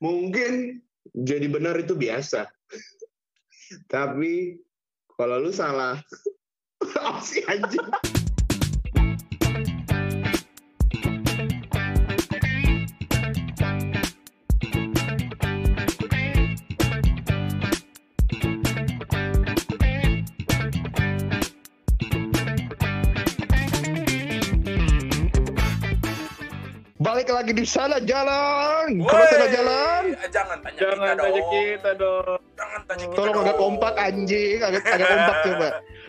mungkin jadi benar itu biasa. Tapi kalau lu salah, apa sih anjing? Lagi di sana jalan. Kalau sana jalan, Jangan tanya Jangan kita tanya dong. kita dong. Jangan tanya kita tolong dong. agak kompak anjing, agak agak kompak coba.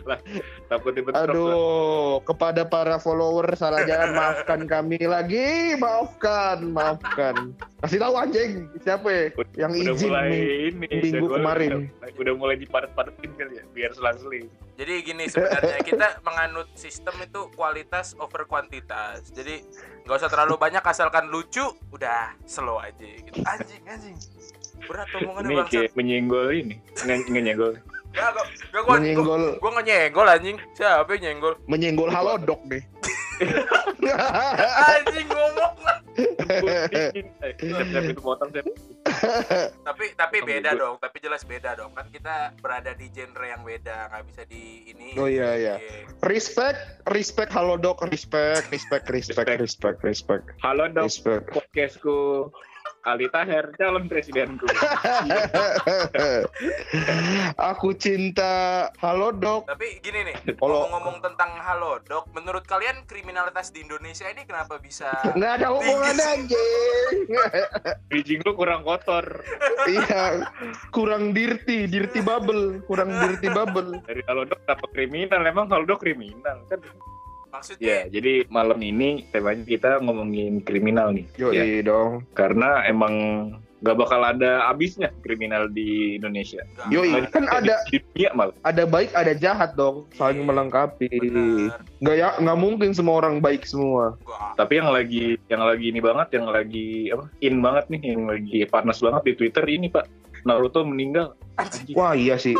Takut lah. Aduh, kepada para follower salah jalan maafkan kami lagi, maafkan, maafkan. Kasih tahu anjing siapa ya yang Udah izin mulai ini. minggu jagoan kemarin. Udah, udah mulai dipadat-padatin kali ya, biar selang-seling. Jadi gini sebenarnya kita menganut sistem itu kualitas over kuantitas. Jadi nggak usah terlalu banyak asalkan lucu, udah slow aja gitu. Anjing, anjing. Berat omongannya Ini bangsa. kayak menyenggol ini. Nge- Ngenyenggol. Gak, gak, gak, gua, Menyenggol, gua, gua nggak nyenggol anjing. Siapa yang nyenggol? menyenggol halodok nih. Anjing ngomong. Eh. Tapi tapi beda gua- dong. Tapi jelas beda dong. Kan kita berada di genre yang beda, nggak bisa di ini. Oh, iya, iya. respect, respect halodok, respect, respect, respect, respect, respect, Halo dok, respect. podcastku Ali Taher, calon presidenku. Aku cinta halodok. Tapi gini nih, Kalau- ngomong-ngomong tentang halo dok, menurut kalian kriminalitas di Indonesia ini kenapa bisa Nggak ada hubungannya anjing. Bridging lu kurang kotor. Iya, kurang dirty, dirty bubble, kurang dirty bubble. Dari kalau dok apa kriminal? Emang kalau dok kriminal kan? Ya, maksudnya? jadi malam ini temanya kita ngomongin kriminal nih. Yo Ya, dong. karena emang gak bakal ada habisnya kriminal di Indonesia. Yoi, kan ada di dunia malah. ada baik ada jahat dong, saling melengkapi. Nggak ya, nggak mungkin semua orang baik semua. Enggak. Tapi yang lagi yang lagi ini banget, yang lagi apa? In banget nih, yang lagi panas banget di Twitter ini pak. Naruto meninggal. Wah iya sih,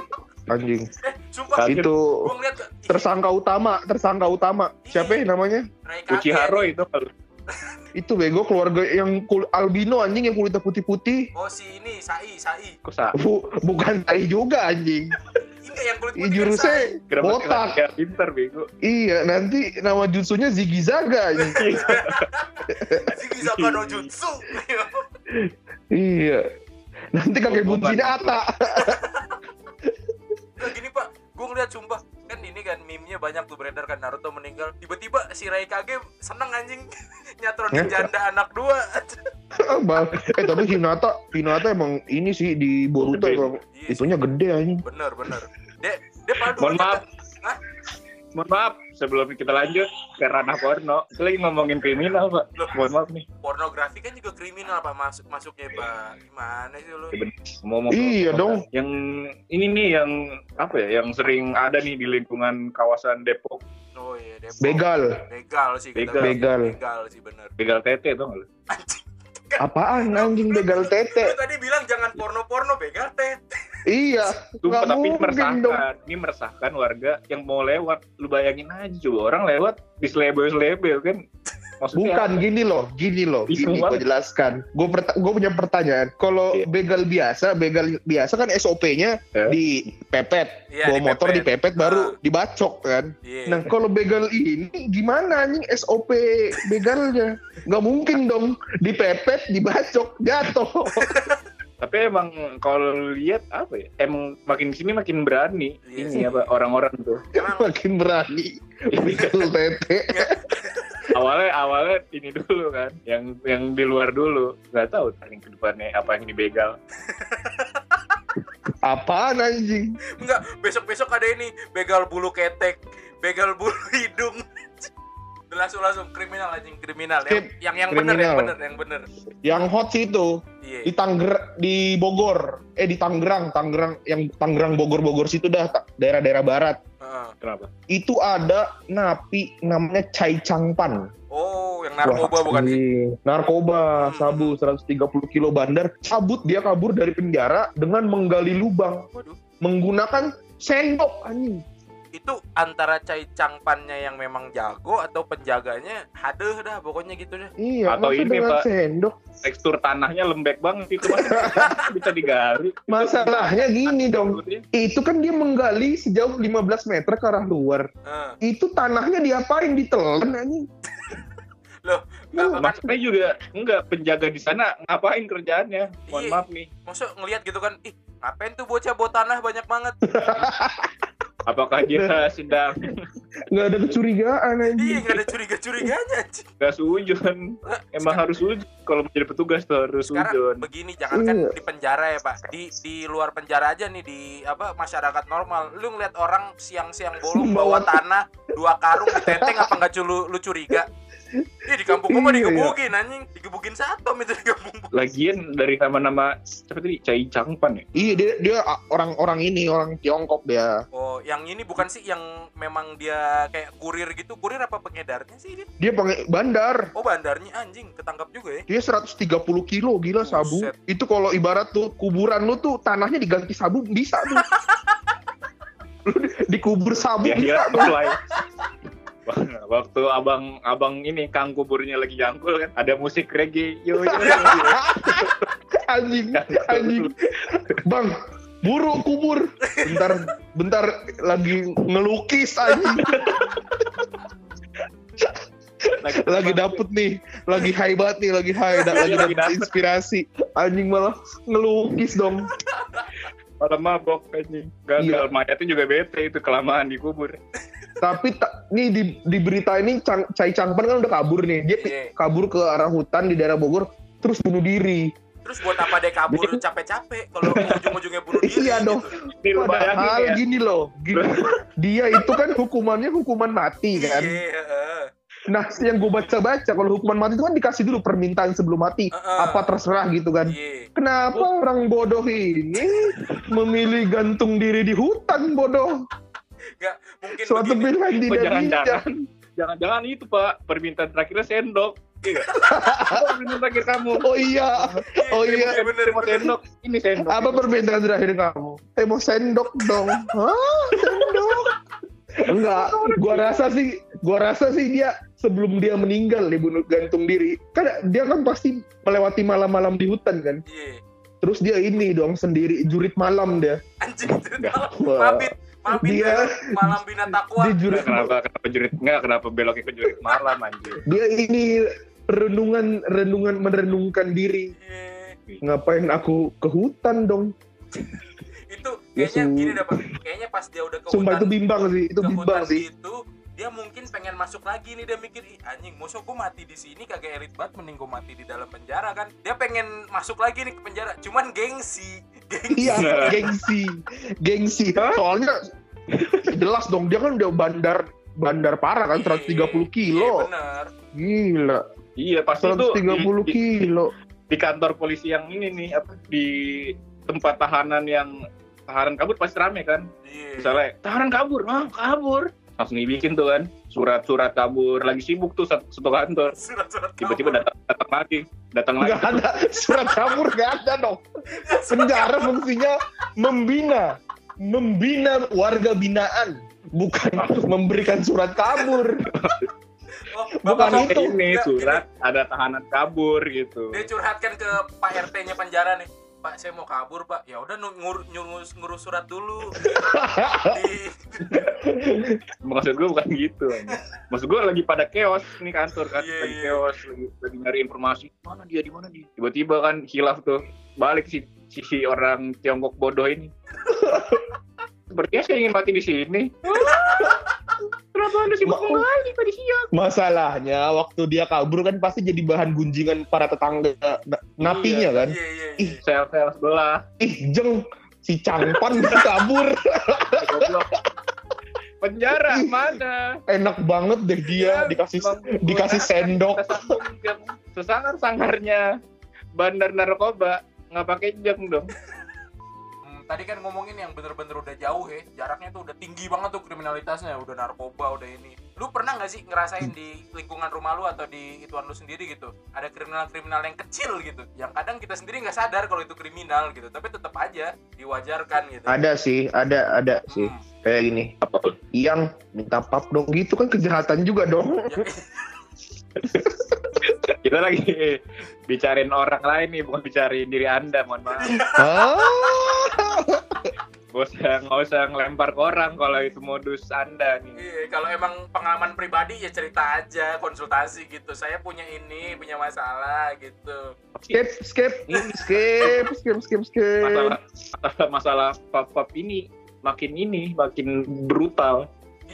anjing. Eh, sumpah. Itu gua ngeliat tersangka utama, tersangka utama. Siapa ya namanya? Kage, Uchiharo anjing. itu kalau Itu bego keluarga yang kul albino anjing yang kulitnya putih-putih. Oh si ini Sai, Sai. kok Bu, bukan tai juga anjing. Ini yang kulit Ih, putih kan Sai. jurusnya kenapa botak. pinter bego. Iya, nanti nama jutsunya Ziggy Zaga anjing. Ziggy Zaga no Jutsu. iya. Nanti kakek buncinya Ata. Ngeliat sumpah. Kan ini kan meme-nya banyak tuh beredar kan Naruto meninggal. Tiba-tiba si Rai Kage seneng anjing. Nyatronin janda anak dua. Bang, eh tapi Hinata, Hinata emang ini sih di Boruto Gede. emang Iya, itunya gede anjing. bener bener. Dia dia padu. Mohon maaf. Mohon maaf, sebelum kita lanjut ke ranah porno, kita lagi ngomongin kriminal pak. Loh. Mohon maaf nih. pornografi kan juga kriminal pak masuk masuknya pak gimana sih lu Ngomong Iya dong. Yang ini nih yang apa ya? Yang sering ada nih di lingkungan kawasan Depok. oh iya Depok. Begal. begal sih kita Begal. Begal. begal sih bener Begal tete tuh nggak lu? Apaan anjing begal lu tete? tadi bilang jangan porno-porno begal tete Iya. Sumpah, tapi meresahkan. dong. Ini meresahkan warga yang mau lewat. Lu bayangin aja coba orang lewat di selebel-selebel kan. Maksudnya Bukan apa? gini loh, gini loh, Ih, gini gue jelaskan. Gue gue punya pertanyaan. Kalau Iya. begal biasa, begal biasa kan SOP-nya Eh? dipepet, Iya, bawa dipepet. motor dipepet baru Ah. dibacok kan. iya Nah kalau begal ini gimana anjing SOP begalnya? Nggak mungkin dong dipepet, dibacok, jatuh. Tapi emang kalau lihat apa ya? Emang makin sini makin berani Iya ini sih. apa orang-orang tuh. emang Makin berani begal tete. awalnya awalnya ini dulu kan, yang yang di luar dulu. Gak tahu paling ke depannya apa yang dibegal. Apaan anjing? enggak besok-besok ada ini begal bulu ketek begal bulu hidung langsung langsung. Kriminal anjing. Kriminal. Yang Skip. yang yang bener yang Kriminal. bener yang bener. Yang hot sih itu. Iya. Di Tangger di Bogor. Eh di Tangerang. Tangerang yang Tangerang Bogor Bogor situ dah. Daerah-daerah barat. Heeh. Kenapa? itu ada napi namanya Chai Changpan oh yang narkoba Wah, bukan sih? iya. narkoba Hmm. sabu 130 kilo bandar. Cabut dia kabur dari penjara dengan menggali lubang. Waduh. Menggunakan sendok anjing itu antara Cai Changpannya yang memang jago atau penjaganya hadeh dah pokoknya gitu deh. Iya, Atau ini, Pak. sendok. Tekstur tanahnya lembek banget itu Mas. bisa digali. Masalahnya gini dong, itu kan dia menggali sejauh 15 meter ke arah luar. Eh, Itu tanahnya diapain? Ditelan anjing. loh, makan Maksudnya juga enggak penjaga di sana ngapain kerjaannya? Mohon Iya. maaf nih. Maksud ngelihat gitu kan, ih ngapain tuh bocah bawa tanah banyak banget. Apakah dia sedang Nggak ada kecurigaan Iya anjing. nggak ada curiga-curiganya anjing. nggak sujon? Emang harus sujon. Kalau menjadi petugas tuh harus Sekarang sujon. begini jangan kan Iya. di penjara ya pak, di di luar penjara aja nih di apa masyarakat normal. Lu ngeliat orang siang-siang bolong bawa tanah dua karung ditenteng apa nggak lu lu curiga? Ih di kampung gua mah Iya, iya. digebukin anjing, digebukin satu itu di kampung. Lagian dari nama-nama siapa tadi? Cai Changpan ya? Iya dia dia orang-orang ini orang Tiongkok dia. Oh, yang ini bukan sih yang memang dia kayak kurir gitu, kurir apa pengedarnya sih dia? Dia pakai bandar. Oh bandarnya anjing, ketangkap juga ya? Dia 130 kilo gila sabu. Buset. Itu kalau ibarat tuh kuburan lu tuh tanahnya diganti sabu bisa tuh. lu di- dikubur sabu Ya bisa ya. Waktu abang abang ini kang kuburnya lagi jangkul kan ada musik reggae. Yo yo, yo, yo. anjing anjing. Bang buru kubur. Bentar bentar lagi ngelukis anjing. Lagi dapet nih lagi high banget nih lagi high da- lagi Lagi dapet inspirasi. Anjing malah ngelukis dong. Malah mabok anjing. Gagal mayatnya juga bete itu kelamaan dikubur tapi ta- nih di, di berita ini Cang, Cai Changpan kan udah kabur nih dia Iya. kabur ke arah hutan di daerah Bogor terus bunuh diri Terus buat apa dia kabur capek-capek kalau ujung-ujungnya bunuh diri? Iya gitu. dong. bayangin padahal ya gini loh gini, dia itu kan hukumannya hukuman mati kan Iya, heeh. Nah, yang gue baca-baca kalau hukuman mati itu kan dikasih dulu permintaan sebelum mati. Heeh. Apa terserah gitu kan. Iya. Kenapa orang bodoh ini memilih gantung diri di hutan bodoh? Mungkin Suatu pilihan Oh, tidak bijak. jangan-jangan jangan-jangan itu pak permintaan terakhirnya sendok Iya. Permintaan terakhir kamu Oh iya, oh iya. Iya, bener, sendok ini sendok Apa permintaan terakhir kamu? Eh mau sendok dong. Hah? Sendok? Enggak, gua rasa sih, gua rasa sih dia sebelum dia meninggal dibunuh gantung diri. Kan dia kan pasti melewati malam-malam di hutan kan. Iya. Terus dia ini dong sendiri jurit malam dia. Anjing itu. Nggak. Wah. Mabit. Mabit Dia- malam bina takwa. Dia jurit kenapa kenapa jurit nggak kenapa beloknya ke jurit malam anjir dia ini renungan renungan merenungkan diri Iya. ngapain aku ke hutan dong Itu Ya, kayaknya su- gini dapat. Kayaknya pas dia udah ke sumpah itu hutan bimbang sih itu bimbang sih gitu dia mungkin pengen masuk lagi nih dia mikir Ih, anjing musuh gue mati di sini? Kagak elit banget mending gue mati di dalam penjara kan? Dia pengen masuk lagi nih ke penjara cuman gengsi gengsi. Iya Nah. gengsi gengsi. Soalnya jelas dong dia kan udah bandar bandar parah kan 130 Iya, kilo. bener. Gila. Iya pasti itu 130 di, di, kilo. di kantor polisi yang ini nih apa di tempat tahanan yang tahanan kabur pasti rame kan? Iya. Misalnya tahanan kabur ah kabur langsung dibikin tuh kan. Surat-surat kabur. Lagi sibuk tuh satu, satu kantor. Surat-surat tiba-tiba datang datang lagi. Datang lagi. nggak ada. Surat kabur nggak ada dong. Penjara fungsinya membina. Membina warga binaan. Bukan memberikan surat kabur. Oh, bukan itu. ini surat. ada tahanan kabur gitu. Dia curhatkan ke Pak RT-nya penjara nih Pak saya mau kabur Pak. Ya udah ngur, ngurus ngurus surat dulu. Di maksud gue bukan gitu maksud gue lagi pada chaos nih kantor kan. Iya, lagi iya. chaos lagi, lagi nyari informasi. Mana dia di mana dia? Tiba-tiba kan hilaf tuh. Balik si si, si orang Tiongkok bodoh ini. Sepertinya saya ingin mati di sini kenapa anda sibuk Ma- kembali tadi siang masalahnya waktu dia kabur kan pasti jadi bahan gunjingan para tetangga na- napinya kan? iya iya Ih. iya sel-sel sebelah. ih jeng si cangpan kabur. Penjara mana? enak banget deh dia Iya, dikasih dikasih sendok. Sesangar-sangarnya. Bandar narkoba nggak pakai jam dong tadi kan ngomongin yang bener-bener udah jauh ya jaraknya tuh udah tinggi banget tuh kriminalitasnya udah narkoba udah ini lu pernah nggak sih ngerasain di lingkungan rumah lu atau di ituan lu sendiri gitu ada kriminal-kriminal yang kecil gitu yang kadang kita sendiri nggak sadar kalau itu kriminal gitu tapi tetap aja diwajarkan gitu Ada sih, ada ada sih. Hmm. Kayak gini. Yang minta pap dong gitu kan kejahatan juga dong. Ya, Kita lagi bicarain orang lain nih, bukan bicarain diri anda, mohon maaf. Gak usah, nggak usah ngelempar ke orang kalau itu modus anda nih. Iya, kalau emang pengalaman pribadi ya cerita aja, konsultasi gitu. Saya punya ini, punya masalah gitu. skip, skip, skip, skip, skip, skip. Masalah masalah, pap-pap ini makin ini makin brutal.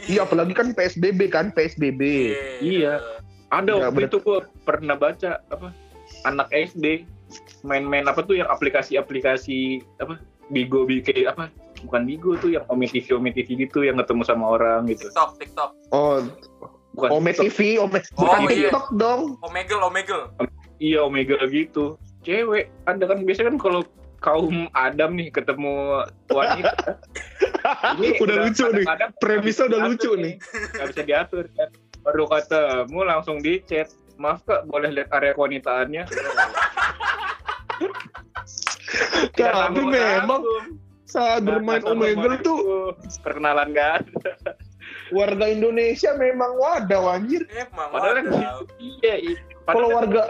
Iya, apalagi kan PSBB kan, PSBB. Iya. Ada Nggak waktu itu gue pernah baca apa anak SD main-main apa tuh yang aplikasi-aplikasi apa Bigo bikin apa bukan Bigo tuh yang Ome TV Ome TV gitu yang ketemu sama orang gitu. TikTok, TikTok. Oh, Bukan Ome TikTok. TV, Ome, Oh, bukan iya. TikTok dong. Omegel, Omegel. Iya Omega gitu. Cewek ada kan biasanya kan kalau kaum Adam nih ketemu wanita. ini Udah lucu nih. kadang-kadang Premisnya udah lucu nih. Nggak bisa diatur kan. Baru ketemu langsung di chat. Maaf kak, boleh lihat area kewanitaannya? Tapi memang. Saat bermain Omegle tuh perkenalan kan warga Indonesia memang wadaw anjir. Emang padahal kan wadah. iya iya Kalau Padahal warga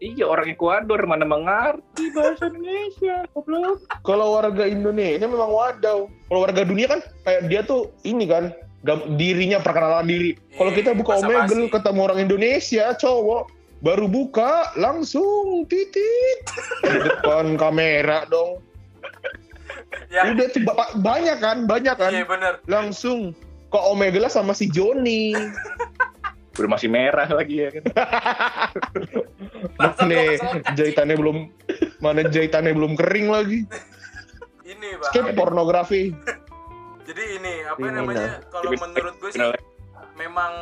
iya orang Ekuador mana mengerti bahasa Indonesia goblok kalau warga Indonesia memang wadaw. Kalau warga dunia kan kayak dia tuh ini kan dirinya perkenalan diri. Kalau kita buka. Omegle ketemu orang Indonesia cowok baru buka langsung titit di depan kamera dong. Ya, Udah tuh ba- banyak kan, banyak kan. iya bener. Langsung ke Omegle sama si Joni. udah masih merah lagi ya kan Nih, jahitannya belum mana jahitannya belum kering lagi. Ini, Bang. Skip pornografi. Jadi ini apa Ini namanya? Kalau Tapi- menurut gue sih memang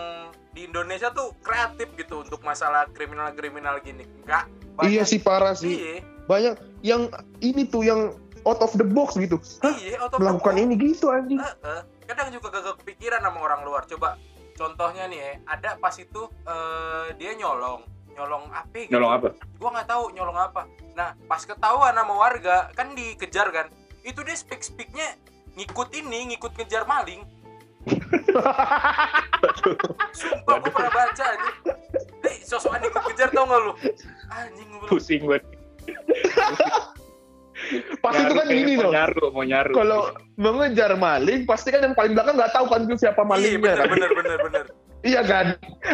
di Indonesia tuh kreatif gitu untuk masalah kriminal-kriminal gini. Enggak. Iya sih parah sih. Iya, Banyak yang ini tuh yang out of the box gitu. Hah? iya, out of the Melakukan box. ini gitu anjing. Heeh. Kadang juga gak kepikiran sama orang luar. Coba contohnya nih ya, ada pas itu eh, dia nyolong, nyolong apa gitu. nyolong apa Gua nggak tahu nyolong apa. Nah, pas ketahuan sama warga, kan dikejar kan. Itu dia speak-speaknya ngikut ini, ngikut ngejar maling. Sumpah gue pernah baca aja. Hei, sosokan ikut kejar tau gak lu? Anjing lu. pusing gue Pas itu kan Nyaru, ini mau loh. nyaru mau nyaru Kalau mengejar maling, pasti kan yang paling belakang nggak tahu kan itu siapa Iya malingnya bener kan. bener bener bener. Iya kan.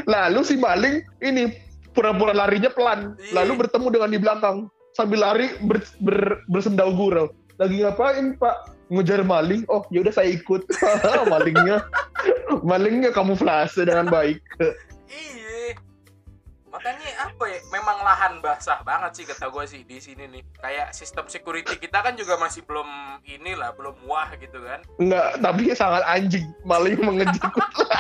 Lalu si maling ini pura-pura larinya pelan, Iya. lalu bertemu dengan di belakang sambil lari ber, ber, bersendau gurau. Lagi ngapain Pak? Ngejar maling. Oh, ya udah saya ikut. malingnya, malingnya kamuflase dengan baik. Iya. Makanya apa ya? Memang lahan basah banget sih kata gue sih di sini nih. Kayak sistem security kita kan juga masih belum inilah, belum wah gitu kan. Enggak, tapi sangat anjing maling mengejar.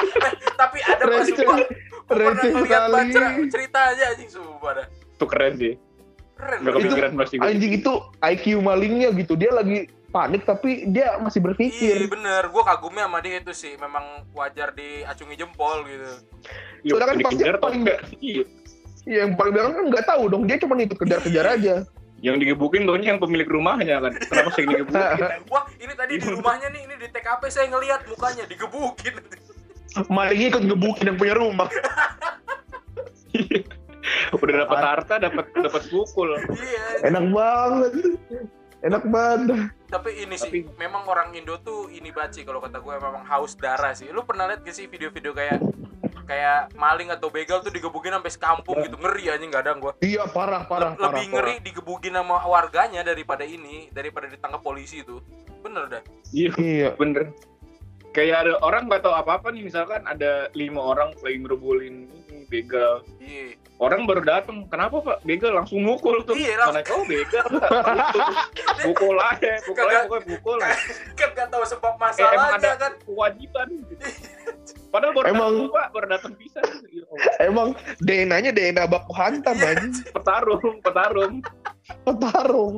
Tapi ada pas. Gue pernah ngeliat baca cerita aja anjing sumpah dah. itu keren sih Keren. Itu kepikiran pasti gue Anjing itu IQ malingnya gitu. Dia lagi panik tapi dia masih Iya berpikir. bener, gue kagumnya sama dia itu sih Memang wajar diacungi jempol gitu Yuk, Soalnya kan pasti paling enggak iya yang paling belakang kan nggak tahu dong. Dia cuma ikut kejar-kejar aja. yang digebukin tuh yang pemilik rumahnya kan kenapa saya digebukin Wah ini tadi di rumahnya nih, ini di TKP saya ngelihat mukanya digebukin Malingnya ikut ngebukin yang punya rumah. udah dapat harta dapat dapat pukul Iya Enak banget. Enak banget. Tapi ini sih, Tapi- memang orang Indo tuh ini baci kalau kata gue memang haus darah sih Lu pernah lihat gak sih video-video kayak kayak maling atau begal tuh digebukin sampai sekampung gitu. Ngeri aja nggak ada gue Iya, parah, parah, parah. lebih ngeri digebukin sama warganya daripada ini daripada ditangkap polisi itu. Bener dah. Iya. Parah. Iya. bener. Kayak ada orang nggak tahu apa apa nih misalkan ada lima orang lagi ngerubulin ini begal. Iya. Orang baru datang kenapa pak? Begal langsung mukul tuh. Iya, mana oh begal pukul aja pukul aja pokoknya pukul kan gak tahu sebab Eh, masalahnya ada kan. kewajiban gitu. padahal baru Emang- datang pak baru datang bisa. Emang DNA-nya DNA baku hantam Iya. anjing. petarung petarung. Petarung.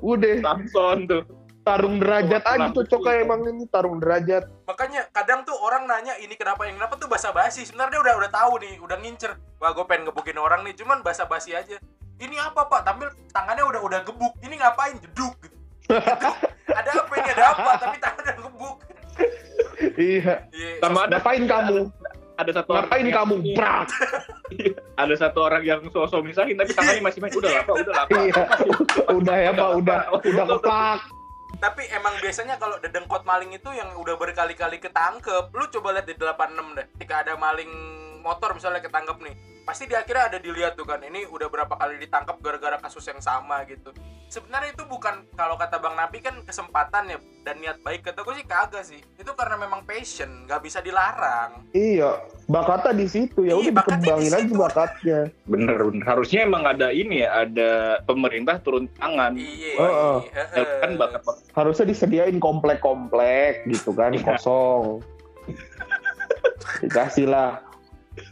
Udah. Samson tuh. Tarung derajat aja cocoknya bersih. emang ini tarung derajat. makanya kadang tuh orang nanya ini kenapa yang kenapa tuh basa basi sebenarnya udah udah tahu nih udah ngincer. Wah gue pengen gebukin orang nih cuman basa basi aja. Ini apa pak? Tampil tangannya udah udah gebuk. Ini ngapain? Jeduk. Gitu ada apa ini? Ada apa? Tapi tangannya gebuk Iya. iya Sama ada Ngapain kamu? ada satu Ngapain yang- kamu? Prak. ada satu orang yang sosok misahin tapi tangannya masih main udah lah pak udah lah pak Iya. Udah ya Pak, udah udah keplak. tapi emang biasanya kalau dedengkot maling itu yang udah berkali-kali ketangkep lu coba lihat di 86 deh ketika ada maling motor misalnya ketangkep nih pasti di akhirnya ada dilihat tuh kan ini udah berapa kali ditangkap gara-gara kasus yang sama gitu sebenarnya itu bukan kalau kata bang Nabi kan kesempatan ya dan niat baik kata gue sih kagak sih itu karena memang passion nggak bisa dilarang Iya, bakatnya di situ ya Iya, udah dikembangin aja bakatnya. bener bener harusnya emang ada ini ya ada pemerintah turun tangan iya Heeh. heeh. kan bakat Harusnya disediain komplek-komplek gitu kan Iya. kosong. Dikasih lah,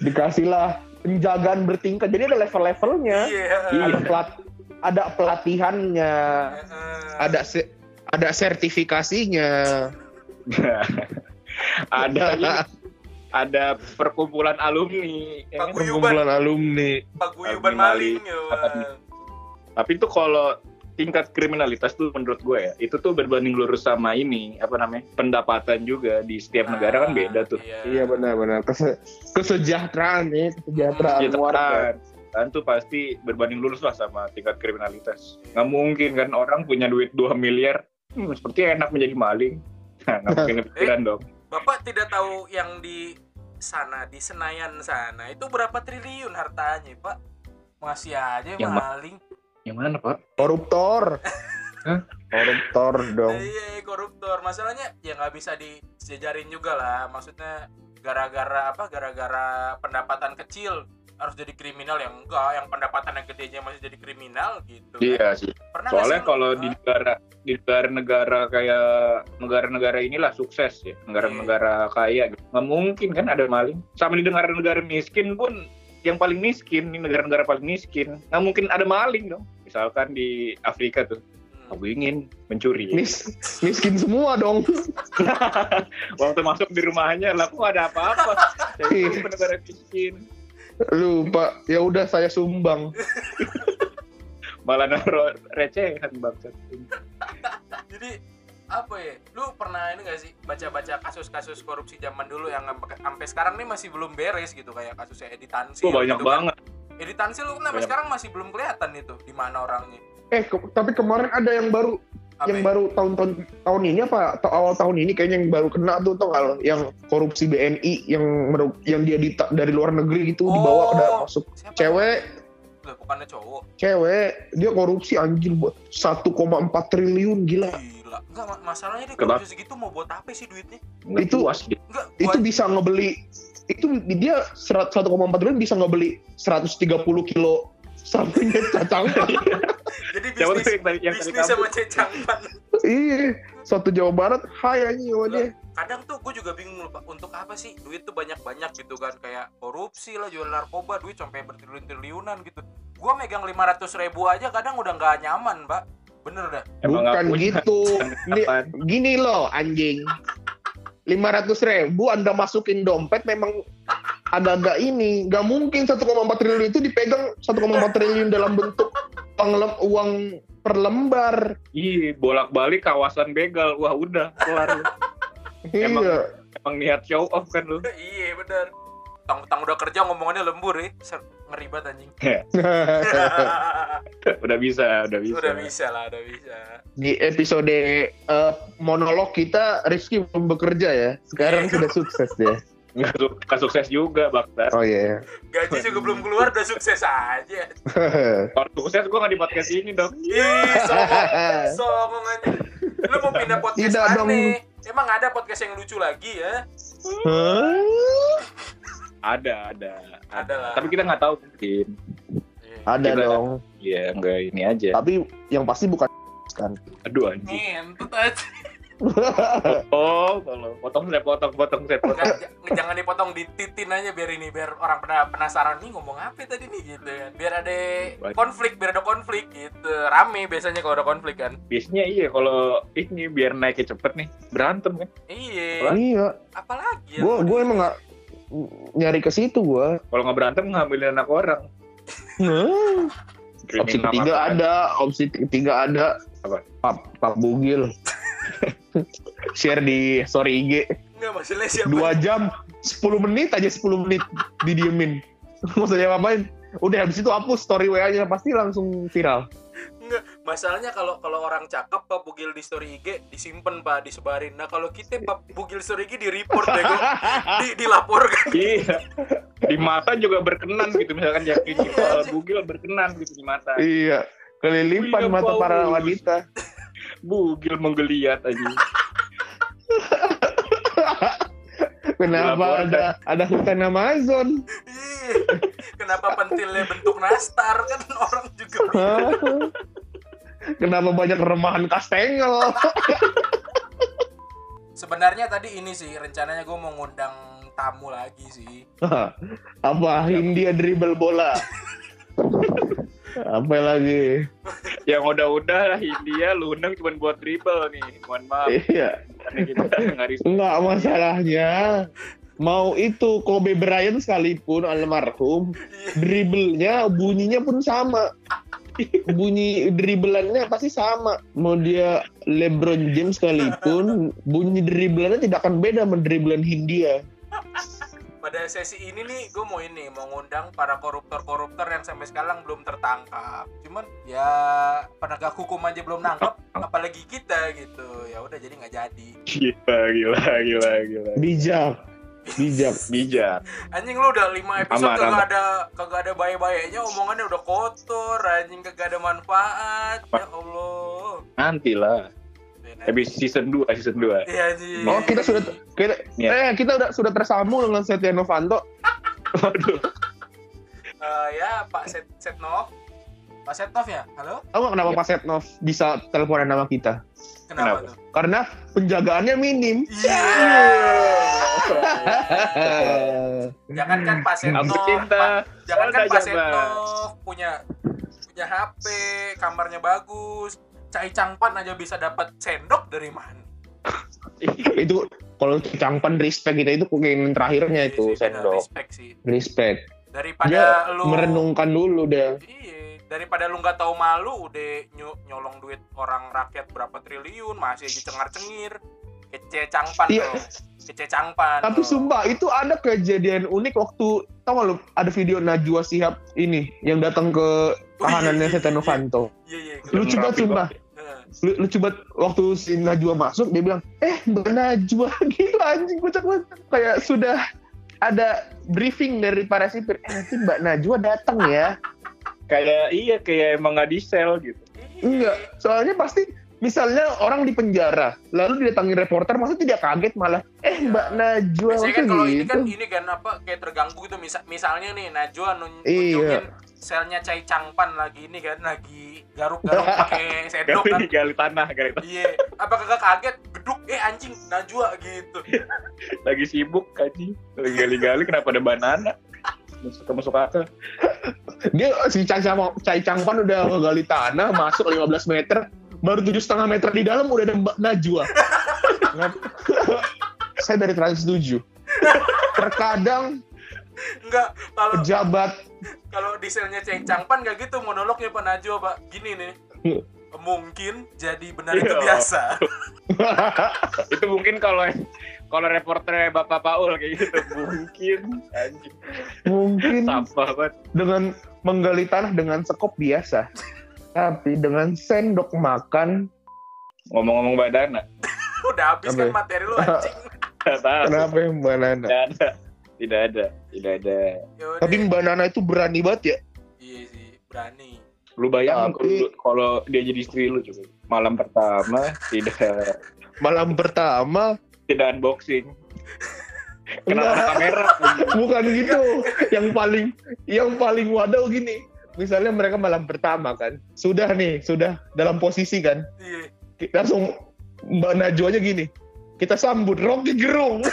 dikasih lah penjagaan bertingkat. Jadi ada level-levelnya. iya Iya. Ada pelat, ada pelatihannya, Heeh. ada se- ada sertifikasinya. ada ada perkumpulan alumni? Paguyuban. Perkumpulan alumni. paguyuban maling. ya tapi itu kalau tingkat kriminalitas tuh menurut gue ya itu tuh berbanding lurus sama ini apa namanya pendapatan juga di setiap negara kan beda tuh. Iya. Benar-benar. Kese- kesejahteraan nih, kesejahteraan warga. Kesejahteraan. Kan tuh pasti berbanding lurus lah sama tingkat kriminalitas. Nggak mungkin kan orang punya duit 2 miliar hmm, seperti enak menjadi maling. Nah, nggak mungkin kepikiran dong. Bapak tidak tahu yang di sana di Senayan sana itu berapa triliun hartanya, Pak? Masih aja Yang ma- maling. Yang mana pak Koruptor. Hah? Koruptor dong. Iya, koruptor. Masalahnya ya nggak bisa disejarin juga lah. Maksudnya gara-gara apa? Gara-gara pendapatan kecil harus jadi kriminal yang enggak, yang pendapatan yang gedenya masih jadi kriminal gitu. kan. iya sih Pernah soalnya kalau di negara di negara-negara kayak negara-negara inilah sukses ya negara-negara kaya gitu. nggak mungkin kan ada maling sama di negara-negara miskin pun yang paling miskin di negara-negara paling miskin nggak mungkin ada maling dong misalkan di Afrika tuh Hmm. aku ingin mencuri Mis miskin semua dong. waktu masuk di rumahnya lah kok ada apa-apa saya negara miskin Lupa. Ya udah saya sumbang. malah naruh recehan bangsat Jadi apa ya? Lu pernah ini gak sih baca-baca kasus-kasus korupsi zaman dulu yang sampai sampai sekarang nih masih belum beres gitu kayak kasusnya Edi Tansil. Tuh banyak gitu kan. banget Edi Tansil lu sampai Banyak. sekarang masih belum kelihatan itu di mana orangnya. Eh, ke- tapi kemarin ada yang baru Apa yang ya? baru tahun-tahun tahun ini apa atau awal tahun ini kayaknya yang baru kena tuh tau yang korupsi BNI yang meru- yang dia dita- dari luar negeri gitu dibawa Oh. udah masuk Siapa? cewek bukannya cowok. cewek dia korupsi anjir buat 1,4 triliun gila Gila. Enggak ma- masalahnya dia Kenapa? korupsi segitu mau buat apa sih duitnya? Nggak Itu- puas dia. Enggak, itu buat bisa ngebeli itu dia serat- 1,4 triliun bisa ngebeli 130 kilo sampingnya cacang jadi bisnis yang tadi yang bisnis sama cecangpan. iya satu Jawa Barat hai dia Kadang tuh gue juga bingung loh, Pak. Untuk apa sih duit tuh banyak-banyak gitu kan kayak korupsi lah, jual narkoba, duit sampai bertriliun-triliunan gitu. Gua megang 500 ribu aja kadang udah nggak nyaman, Pak. Bener dah. Emang nggak bukan gitu Ini- gini loh anjing 500 ribu anda masukin dompet memang agak-agak ini nggak mungkin 1,4 triliun itu dipegang 1,4 triliun dalam bentuk uang, per lembar Ih, bolak-balik kawasan begal. Wah, udah kelar. lu. Emang- iya Emang niat show off kan lu. iya bener. Tang-tang udah kerja ngomongannya lembur ya. Ngeri banget anjing. udah bisa, udah bisa. udah bisa lah, udah bisa. di episode eh, monolog kita Rizky belum bekerja ya sekarang sudah sukses dia Nggak, nggak sukses juga, Bakta. oh iya Gaji juga belum keluar udah sukses aja. Kalau sukses gue nggak di podcast ini dong. Ih, songong, songong aja. Lu mau pindah podcast Tidak mana? dong. Emang ada podcast yang lucu lagi ya? Hah? Ada, ada. Ada lah. Tapi kita nggak tahu mungkin. Iya. ada Kita- dong Ya, enggak ini aja. tapi yang pasti bukan kan Aduh anjing. Ngentut aja. Oh, kalau potong saya potong, potong saya potong. Nggak, j- jangan dipotong dititin aja biar ini biar orang pernah penasaran nih ngomong apa tadi nih gitu kan biar ada konflik biar ada konflik gitu rame biasanya kalau ada konflik kan Biasanya iya kalau ini biar naiknya cepet nih berantem kan. iya iya apalagi ya gue gue emang nggak nyari ke situ gue Kalau nggak berantem ngambilin anak orang. opsi Kriminal ketiga ada opsi ketiga ada. Apa? pap pap bugil. Share di story IG nggak masalah siapa? Dua jam 10 menit aja 10 menit didiemin. Maksudnya ngapain udah habis itu hapus story wa nya pasti langsung viral Enggak, masalahnya kalau kalau orang cakep pak bugil di story IG disimpan pak disebarin. Nah kalau kita pak bugil story IG di report deh, di, dilaporkan. Iya. Di mata juga berkenan gitu misalkan yakin gitu. Kalau bugil berkenan gitu di mata. iya kelilipan William mata para wanita Bugil menggeliat aja. kenapa Dilaporkan. ada ada hutan Amazon Ih, Kenapa pentilnya bentuk nastar? Kan orang juga kenapa banyak remahan kastengel? Sebenarnya tadi ini sih rencananya gue mau ngundang tamu lagi sih. apa Hindia dribble bola? Apa lagi? Yang udah-udah lah India lu undang cuma buat dribble nih. Mohon maaf. iya. Nggak masalahnya mau itu Kobe Bryant sekalipun almarhum dribblenya bunyinya pun sama bunyi dribblannya pasti sama mau dia LeBron James sekalipun bunyi dribblannya tidak akan beda sama dribblan Hindia Pada sesi ini nih gue mau ini mau ngundang para koruptor-koruptor yang sampai sekarang belum tertangkap. Cuman ya penegak hukum aja belum nangkep, apalagi kita gitu. Ya udah jadi nggak jadi. Gila, gila, gila, gila. bijak bijak Bijak. Anjing lu udah 5 episode Aman, kagak ada kagak ada baik-baiknya omongannya udah kotor, anjing kagak ada manfaat. Ya Allah. Nanti lah. Habis season 2, season 2. Iya anjing. oh kita sudah kita Iya. eh kita udah sudah tersambung dengan Setia Novanto Waduh. Eh, ya Pak Set Setnov. Pak Setnov ya? Halo? tahu nggak kenapa Pak Setnov bisa teleponan nama kita Kenapa, Kenapa? tuh? karena penjagaannya minim Iya. Jangan kan Pak Setnov. Aku cinta. Pak- Jangan kan Pak. Setnov punya punya HP, kamarnya bagus. Cai Cangpan aja bisa dapat sendok dari mana? itu kalau cangpan respect kita itu keinginan terakhirnya Iya itu sendok Respect sih. respect Daripada dia lu merenungkan dulu deh Iya, daripada lu nggak tahu malu udah ny- nyolong duit orang rakyat berapa triliun masih aja cengar-cengir. Kece cangpan Iya. tuh. Kece cangpan. tapi tuh. sumpah itu ada kejadian unik waktu tau gak lu ada video Najwa Shihab ini yang datang ke tahanannya iya, Setia iya, Novanto Iya, iya. lucu banget sumpah. Lu- lucu banget waktu si Najwa masuk dia bilang eh Mbak Najwa gitu anjing kocak banget kayak sudah ada briefing dari para sipir eh nanti Mbak Najwa datang ya Kayak iya kayak emang nggak di sel gitu. Enggak, soalnya pasti misalnya orang di penjara, lalu didatangi reporter, masa tidak kaget malah, eh Mbak Najwa, Biasanya kan kalau ini gitu? kan ini kan apa kayak terganggu gitu misal misalnya nih Najwa nun Iya. nunjukin selnya Cai Cangpan lagi ini kan lagi garuk-garuk pakai sendok kan. Gali, gali tanah, gali tanah. Iya, apa kagak kaget geduk eh anjing Najwa gitu. Lagi sibuk kaji. Lagi gali-gali kenapa ada banana? Masuk masuk akal. Dia si Cai, sama, Cai Cangpan udah ngegali tanah, masuk 15 meter, baru tujuh setengah meter di dalam udah ada Mbak Najwa. Saya dari Trans 7. Terkadang Enggak, kalau pejabat kalau di selnya Cai Cangpan gak gitu monolognya Pak Najwa, Pak. Gini nih. Mungkin jadi benar itu Iya. biasa. itu mungkin kalau kalau reporternya Bapak Paul kayak gitu mungkin anjing mungkin sampah banget. dengan menggali tanah dengan sekop biasa. Tapi dengan sendok makan, Ngomong-ngomong badana, Udah habis kan materi lu anjing. kenapa ya Mbak Nana? Tidak ada, tidak ada, tidak ada. Yaudah. Tapi Mbak Nana itu berani banget ya. iya sih, berani. Lu bayangin Tapi- kalau dia jadi istri lu coba. Malam pertama tidak Malam pertama, tidak unboxing. Kenapa kamera? bukan gitu. Yang paling yang paling wadaw gini. Misalnya mereka malam pertama kan, sudah nih, sudah dalam posisi kan, Iya. Kita langsung Mbak Najwa aja gini. Kita sambut Rocky Gerung.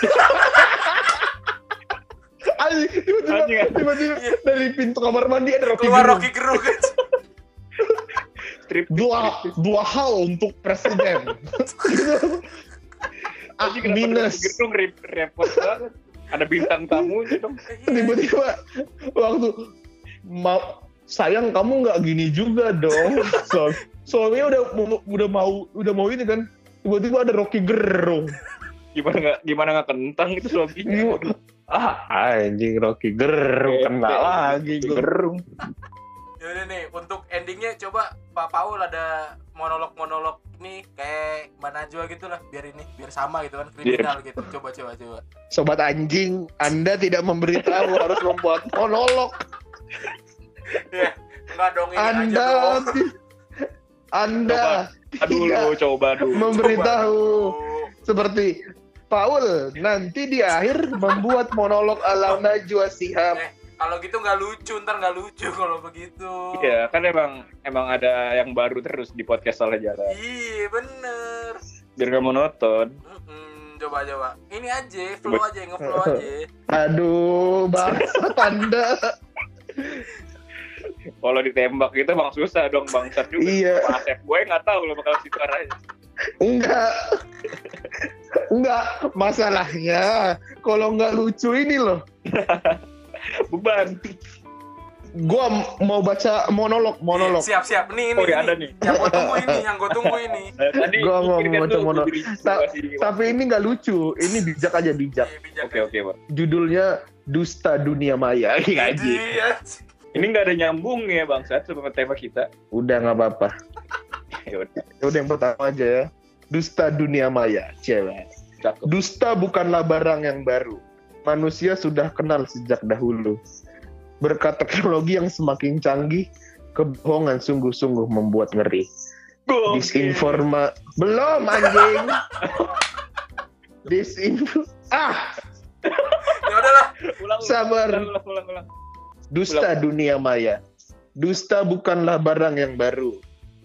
Anjing, tiba-tiba, Anjing, anjing. tiba-tiba dari pintu kamar mandi ada Rocky keluar Gerung. Rocky Gerung Strip Dua, dua hal untuk presiden. Ah, minus. Rep- repot banget. Ada bintang tamunya dong. Tiba-tiba waktu mau sayang kamu nggak gini juga dong. So, suaminya udah mau- udah mau udah mau ini kan. Tiba-tiba ada Rocky Gerung. Gimana nggak gimana nggak kentang itu suaminya. Ah, anjing Rocky Gerung kena lagi. Gerung. Yaudah nih, untuk endingnya coba Pak Paul ada monolog-monolog nih kayak Mbak Najwa gitu lah, biar ini, biar sama gitu kan, kriminal gitu. Coba, coba, coba. Sobat anjing, Anda tidak memberitahu harus membuat monolog. Ya, enggak dong ini aja Anda dong. ti- Anda Aduh tidak lu coba dulu. memberitahu Coba. seperti Paul nanti di akhir membuat monolog ala Najwa Sihab. Eh, kalau gitu nggak lucu, ntar nggak lucu kalau begitu. Iya, kan emang emang ada yang baru terus di podcast salah jalan. Iya, bener. Biar monoton. Mm-mm, coba, coba. Ini aja, flow aja, nge-flow aja. Aduh, bangsat Anda. Kalau ditembak gitu bang susah dong bangsat juga. Iya. Asep gue nggak tahu lo bakal situ arahnya. Enggak. Enggak, masalahnya kalau nggak lucu ini loh. Beban. Gua mau baca monolog, monolog. Siap, siap. Nih, ini, Oh ya ini. ada nih. Yang gue tunggu ini, yang gue tunggu ini. Nah, tadi Gua mau baca dulu, mono- gua beri- Ta- Tapi ini nggak lucu, ini bijak aja bijak. Oke oke pak. Judulnya Dusta Dunia Maya. Iya aja. Iya. Ini nggak ada nyambung ya bangsat sama tema kita. Udah nggak apa-apa. Ya udah. Udah yang pertama aja ya. Dusta Dunia Maya, cewek. Cakep. Dusta bukanlah barang yang baru. Manusia sudah kenal sejak dahulu. Berkat teknologi yang semakin canggih, kebohongan sungguh-sungguh membuat ngeri. Gokil. Disinforma belum anjing. Disinfo ah Ya udahlah. Ulang, Sabar. Ulang ulang ulang. ulang. dusta dunia maya. Dusta bukanlah barang yang baru.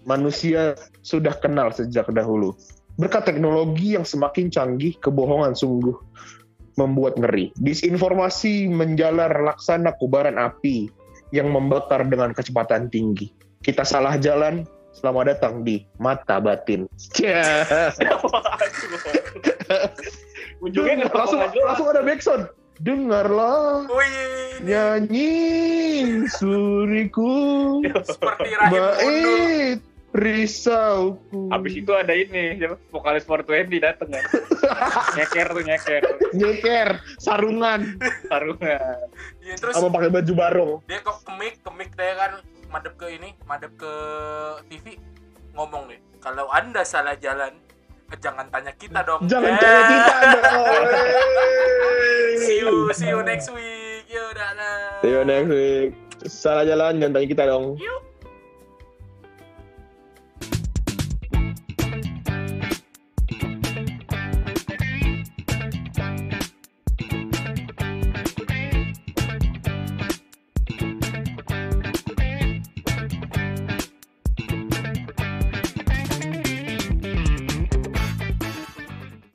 Manusia sudah kenal sejak dahulu. Berkat teknologi yang semakin canggih, kebohongan sungguh membuat ngeri. Disinformasi menjalar laksana kubaran api yang membakar dengan kecepatan tinggi. Kita salah jalan, selamat datang di mata batin. Ujungnya nggak langsung langsung ada backsound. Dengarlah Wih, nyanyi suriku seperti rahim gundul. Bait risauku Abis itu ada ini, siapa? vokalis 420 dateng kan. nyeker tuh nyeker. nyeker sarungan Sarungan. Iya, terus sama pakai baju barong dia kok kemik kemik dia kan madep ke ini madep ke TV ngomong nih kalau anda salah jalan jangan tanya kita dong jangan Eh. tanya kita dong see you see you next week yaudah lah See you next week salah jalan jangan tanya kita dong Yuk.